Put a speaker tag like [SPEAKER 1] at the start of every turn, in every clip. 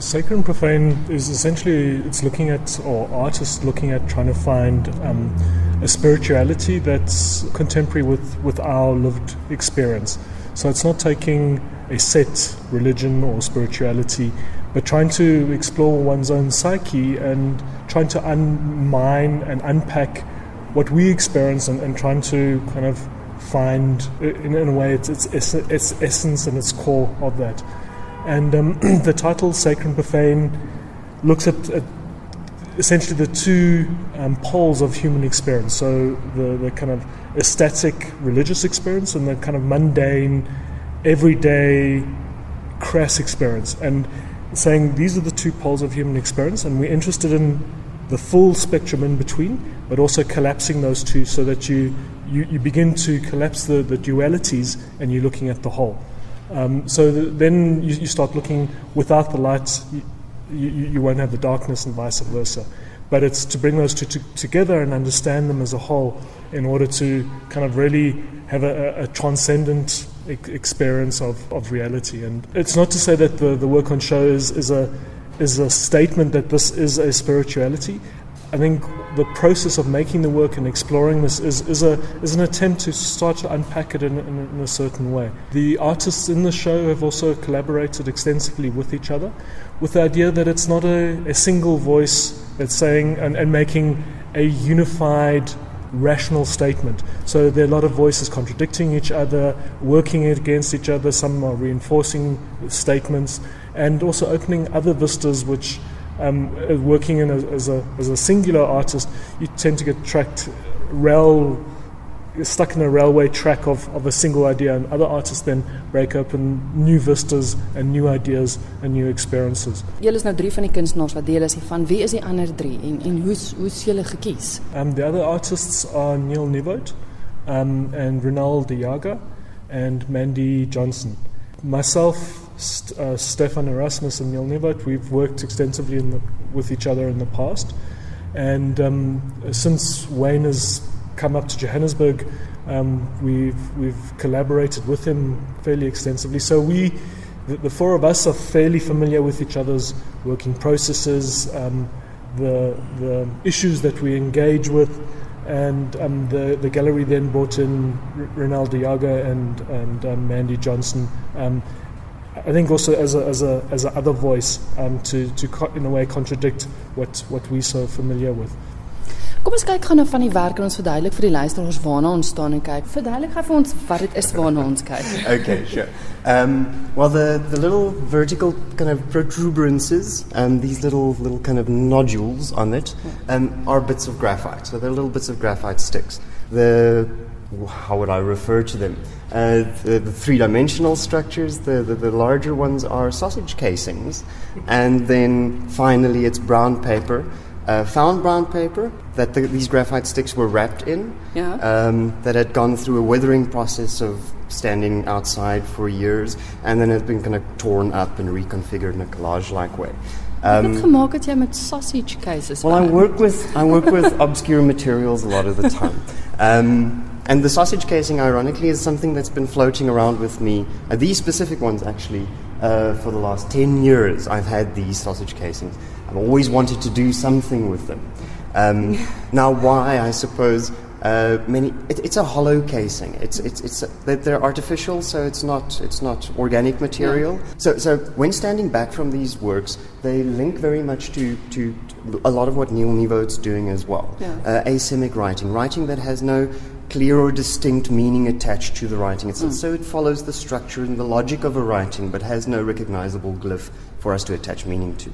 [SPEAKER 1] Sacred and profane is essentially it's looking at or artists looking at trying to find um, a spirituality that's contemporary with, with our lived experience. So it's not taking a set religion or spirituality, but trying to explore one's own psyche and trying to unmine and unpack what we experience and, and trying to kind of find, in, in a way, its, its, its essence and its core of that. And um, the title, Sacred Profane, looks at, at essentially the two um, poles of human experience. So the, the kind of aesthetic religious experience and the kind of mundane, everyday, crass experience. And saying these are the two poles of human experience, and we're interested in the full spectrum in between, but also collapsing those two so that you, you, you begin to collapse the, the dualities and you're looking at the whole. Um, so the, then you, you, start looking without the light, you, you, you, won't have the darkness and vice versa. But it's to bring those two to, together and understand them as a whole in order to kind of really have a, a transcendent experience of, of reality. And it's not to say that the, the work on show is, is, a, is a statement that this is a spirituality. I think the process of making the work and exploring this is, is, a, is an attempt to start to unpack it in, in, in, a certain way. The artists in the show have also collaborated extensively with each other with the idea that it's not a, a single voice that's saying and, and making a unified rational statement. So there are a lot of voices contradicting each other, working against each other, some are reinforcing statements, and also opening other vistas which um, working in a, as, a, as a singular artist, you tend to get tracked rail stuck in a railway track of, of a single idea, and other artists then break open new vistas and new ideas and new experiences.
[SPEAKER 2] Julle is nou drie van die kunstenaars wat deel is hiervan. Wie is die ander drie en en hoe hoe's julle gekies?
[SPEAKER 1] Um the other artists are Neil Nieuwoudt um and Ronald Diaga and Mandy Johnson. Myself St uh, Stefan Erasmus and Neil Nieuwoudt, we've worked extensively the, with each other in the past. And um, since Wayne has come up to Johannesburg. Um, we've we've collaborated with him fairly extensively. So we, the, the, four of us, are fairly familiar with each other's working processes, um, the the issues that we engage with, and um, the the gallery then brought in R- and and um, Mandy Johnson. I think also as a as a as a other voice um, to to co- in a way contradict what what we so familiar with.
[SPEAKER 2] Kom ons kyk gou na van die werk en ons verduidelik vir die luisteraars waarna ons staan en kyk. Verduidelik gou vir ons wat dit is waarna ons kyk.
[SPEAKER 3] okay, sure. Um, well, the, the little vertical kind of protuberances, um, these little little kind of nodules on it, um, are bits of graphite. So they're little bits of graphite sticks. The how would I refer to them? Uh, the, the three dimensional structures, the, the, the, larger ones are sausage casings. And then finally, it's brown paper uh, found brown paper that the, these graphite sticks were wrapped in,
[SPEAKER 2] yeah.
[SPEAKER 3] um, that had gone through a withering process of standing outside for years, and then had been kind of torn up and reconfigured in a collage-like way.
[SPEAKER 2] Um, gemaak het jy met sausage cases?
[SPEAKER 3] Well, I work with I work with obscure materials a lot of the time. Um, and the sausage casing, ironically, is something that's been floating around with me. Uh, these specific ones, actually, uh, for the last 10 years, I've had these sausage casings. I've always wanted to do something with them. Um, now, why? I suppose uh, many. It, it's a hollow casing. It's it's it's a, they're artificial, so it's not it's not organic material. Yeah. So so when standing back from these works, they link very much to to a lot of what Neil Nieuwoudt's doing as well.
[SPEAKER 2] Yeah.
[SPEAKER 3] Uh, asemic writing, writing that has no clear or distinct meaning attached to the writing itself. Mm. So it follows the structure and the logic of a writing, but has no recognizable glyph for us to attach meaning to.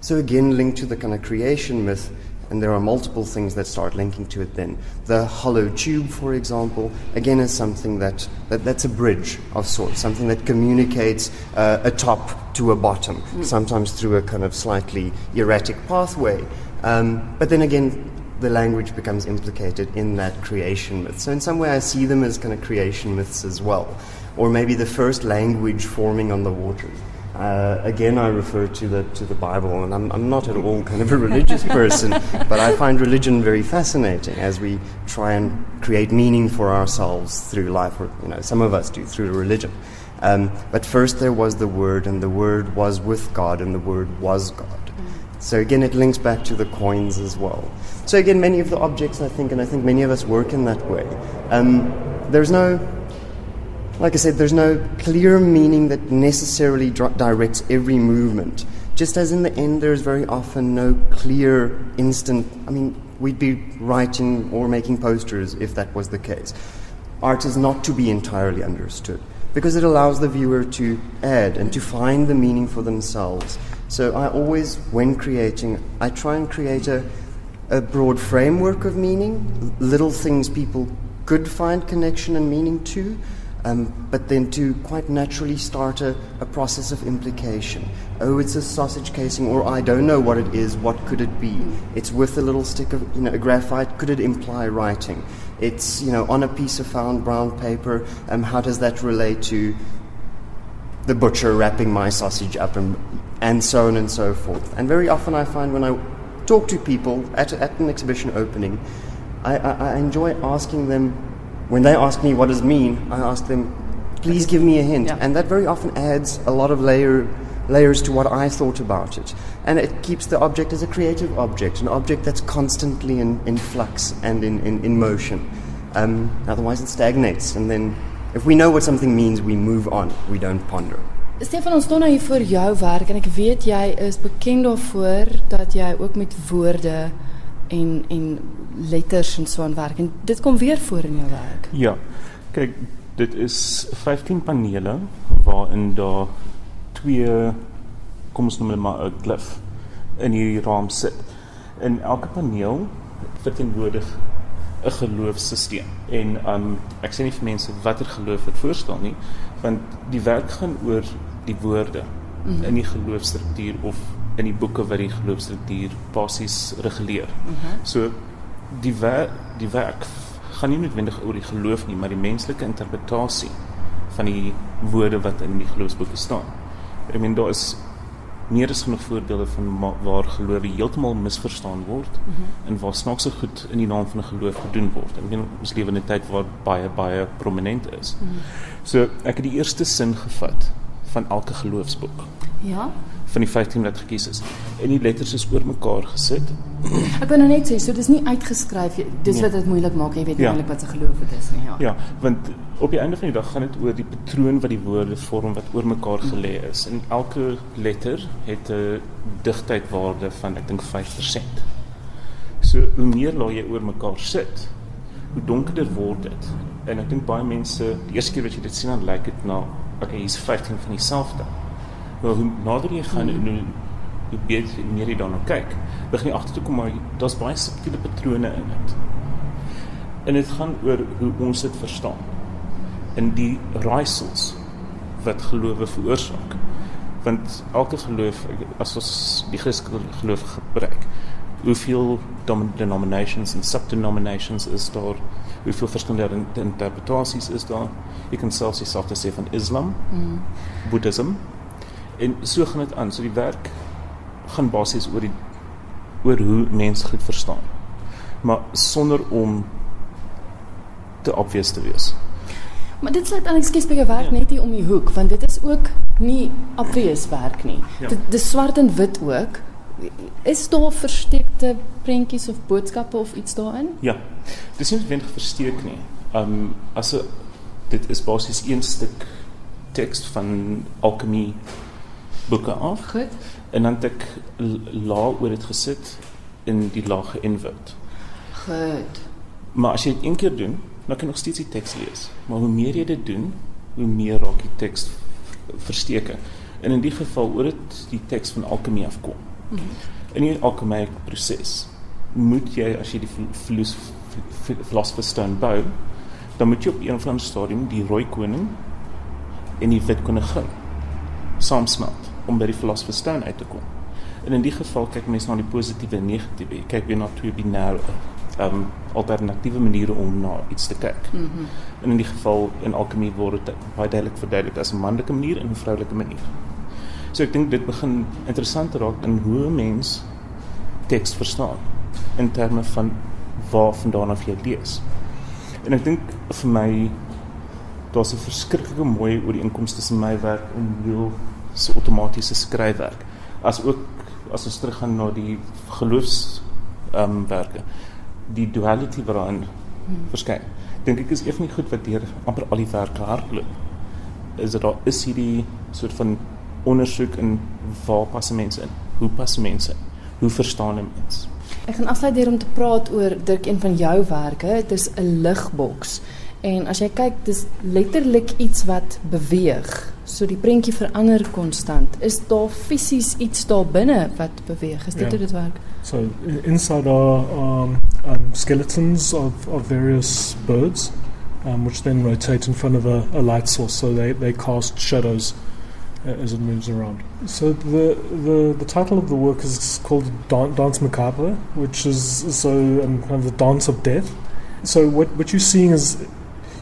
[SPEAKER 3] So, again, linked to the kind of creation myth, and there are multiple things that start linking to it then. The hollow tube, for example, again, is something that, that that's a bridge of sorts, something that communicates uh, a top to a bottom, mm. sometimes through a kind of slightly erratic pathway. Um, but then again, the language becomes implicated in that creation myth. So, in some way, I see them as kind of creation myths as well, or maybe the first language forming on the water. Uh, again, I refer to the to the Bible, and I'm, I'm not at all kind of a religious person, but I find religion very fascinating as we try and create meaning for ourselves through life, or you know, some of us do through religion. Um, but first there was the Word, and the Word was with God, and the Word was God. So again, it links back to the coins as well. So again, many of the objects, I think, and I think many of us work in that way. Um, there's no, like I said, there's no clear meaning that necessarily dr- directs every movement. Just as in the end, there's very often no clear instant. I mean, we'd be writing or making posters if that was the case. Art is not to be entirely understood because it allows the viewer to add and to find the meaning for themselves. So I always, when creating, I try and create a, a broad framework of meaning, little things people could find connection and meaning to, um, but then to quite naturally start a, a process of implication. Oh, it's a sausage casing, or I don't know what it is, what could it be? It's with a little stick of you know, graphite, could it imply writing? It's you know, on a piece of found brown paper, um, how does that relate to the butcher wrapping my sausage up, and, and so on and so forth? And very often I find when I talk to people at, at an exhibition opening, I, I, I enjoy asking them when they ask me what does it mean, I ask them, please give me a hint.
[SPEAKER 2] Yeah.
[SPEAKER 3] And that very often adds a lot of layer, layers to what I thought about it. And it keeps the object as a creative object, an object that's constantly in, in flux and in, in, in motion. Um, otherwise, it stagnates. And then, if we know what something means, we move on, we don't ponder.
[SPEAKER 2] Stefan, ons staan nou hier voor jou werk en ek weet jy is bekend daarvoor dat jy ook met woorde en en letters en so aan werk en dit kom weer voor in jou werk.
[SPEAKER 4] Ja. Kyk, dit is 15 panele waarin daar twee kom ons noem dit maar 'n glyf in hierdie raam sit. In elke paneel verteenwoordig 'n geloofssisteem. En um ek sê nie vir mense watter geloof dit voorstel nie, want die werk gaan oor die woorde mm -hmm. in die geloofstruktuur of in die boeke wat die geloofstruktuur basies reguleer. Mm -hmm. So die werk die werk gaan nie noodwendig oor die geloof nie, maar die menslike interpretasie van die woorde wat in die geloofsboeke staan. Ek meen daar is meer as genoeg voorbeelde van waar geloof heeltemal misverstaan word mm -hmm. en waar snaakse goed in die naam van 'n geloof gedoen word. Ek meen ons lewe in 'n tyd waar baie baie prominent is. Mm -hmm. So ek het die eerste sin gevat van elke geloofsboek
[SPEAKER 2] Ja.
[SPEAKER 4] van die 15 wat gekies is. En die letters is oor mekaar gesit.
[SPEAKER 2] Ek wou nou net sê, so dis nie uitgeskryf, jy- dis
[SPEAKER 4] Nee.
[SPEAKER 2] wat dit moeilik maak, jy weet nie
[SPEAKER 4] Ja.
[SPEAKER 2] eintlik wat se geloof dit is nie, ja.
[SPEAKER 4] Ja, want op die einde van die dag gaan dit oor die patroon wat die woorde vorm wat oor mekaar gelê is. En elke letter het 'n digtheidwaarde van ek dink 5%. So hoe meer laag jy oor mekaar sit, hoe donkerder word dit. En ek dink baie mense, die eerste keer wat jy dit sien dan lyk dit na okay, hier's 15 van dieselfde. Maar hoe nader jy gaan en hoe hoe beter hoe meer jy daarna kyk, begin jy agter te kom maar daar's baie subtiele patrone in dit. En dit gaan oor hoe ons dit verstaan. In die raaisels wat gelowe veroorsaak. Want elke geloof as ons die Christelike geloof gebruik, hoeveel denominations en subdenominations is daar? Hoeveel verskillende in- interpretasies is daar? Jy kan selfs dieselfde sê van Islam, mm. Boeddhism. En so gaan dit aan. So die werk gaan basies oor die oor hoe mense goed verstaan. Maar sonder om te obvious te wees.
[SPEAKER 2] Maar dit sluit aan ekskuus werk
[SPEAKER 4] Ja.
[SPEAKER 2] net hier om die hoek want dit is ook nie obvious werk nie.
[SPEAKER 4] Ja.
[SPEAKER 2] Dit dis swart en wit ook. Is daar versteekte prentjies of boodskappe of iets daarin?
[SPEAKER 4] Ja. Dis nie noodwendig versteek nie. Um as 'n dit is basies een stuk teks van alchemie boeke af
[SPEAKER 2] Goed.
[SPEAKER 4] en dan het ek laag oor dit gesit in die laag geïnvert.
[SPEAKER 2] Goed.
[SPEAKER 4] Maar as jy dit een keer doen, dan kan jy nog steeds die teks lees. Maar hoe meer jy dit doen, hoe meer raak die teks versteke. En in die geval oor dit die teks van alchemie afkom. Mm -hmm. In die alchemie proses moet jy as jy die philosopher's stone bou, dan moet jy op een of ander stadium die rooi koning en die wit koningin saamsmelt om by die philosopher's stone uit te kom. En in die geval kyk mense na die positiewe en negatiewe. Jy kyk weer na twee binêre um alternatiewe maniere om na iets te kyk. Mm -hmm. En in die geval in alchemie word dit baie duidelik verduidelik as 'n manlike manier en 'n vroulike manier. So ek dink dit begin interessant te raak in hoe 'n mens teks verstaan in terme van waar vandaan af jy lees. En ek dink vir my daar's 'n verskriklike mooi oor die inkomste tussen my werk en Neil se outomatiese skryfwerk. As ook as ons teruggaan na die geloofs ehm um, werke, die duality wat daarin hmm. verskyn. Dink ek is een van die goed wat deur amper al die werke hardloop. Is dit daar is hierdie soort van ondersoek in waar pas mense in? Hoe pas mense in? Hoe verstaan 'n mens?
[SPEAKER 2] Ek gaan afsluit hier om te praat oor Dirk een van jou werke. Dit is 'n ligboks. En as jy kyk, dis letterlik iets wat beweeg. So die prentjie verander konstant. Is daar fisies iets daar binne wat beweeg? Is dit yeah. hoe dit werk?
[SPEAKER 1] So inside are um, um, skeletons of, of various birds, um, which then rotate in front of a, a light source. So they, they cast shadows. As it moves around. So the, the the title of the work is called Dan- Dance Macabre, which is so um, kind of the dance of death. So what what you're seeing is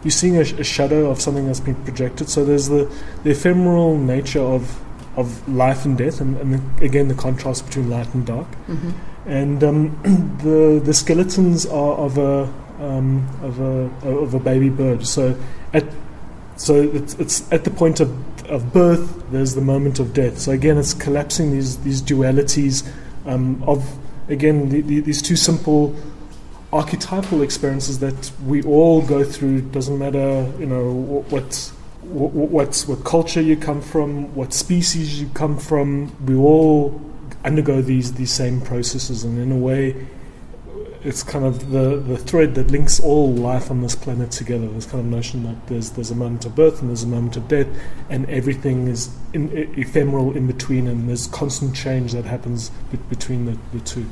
[SPEAKER 1] you're seeing a, a, shadow of something that's been projected. So there's the, the ephemeral nature of of life and death, and, and the, again the contrast between light and dark. Mm-hmm. And um, the the skeletons are of a um, of a of a baby bird. So at so it's, it's at the point of of birth, there's the moment of death. So again, it's collapsing these these dualities um, of again the, the, these two simple archetypal experiences that we all go through. Doesn't matter, you know, what what what, what culture you come from, what species you come from. We all undergo these these same processes, and in a way, it's kind of the, the thread that links all life on this planet together. This kind of notion that there's there's a moment of birth and there's a moment of death, and everything is in, ephemeral in between, and there's constant change that happens be- between the, the two.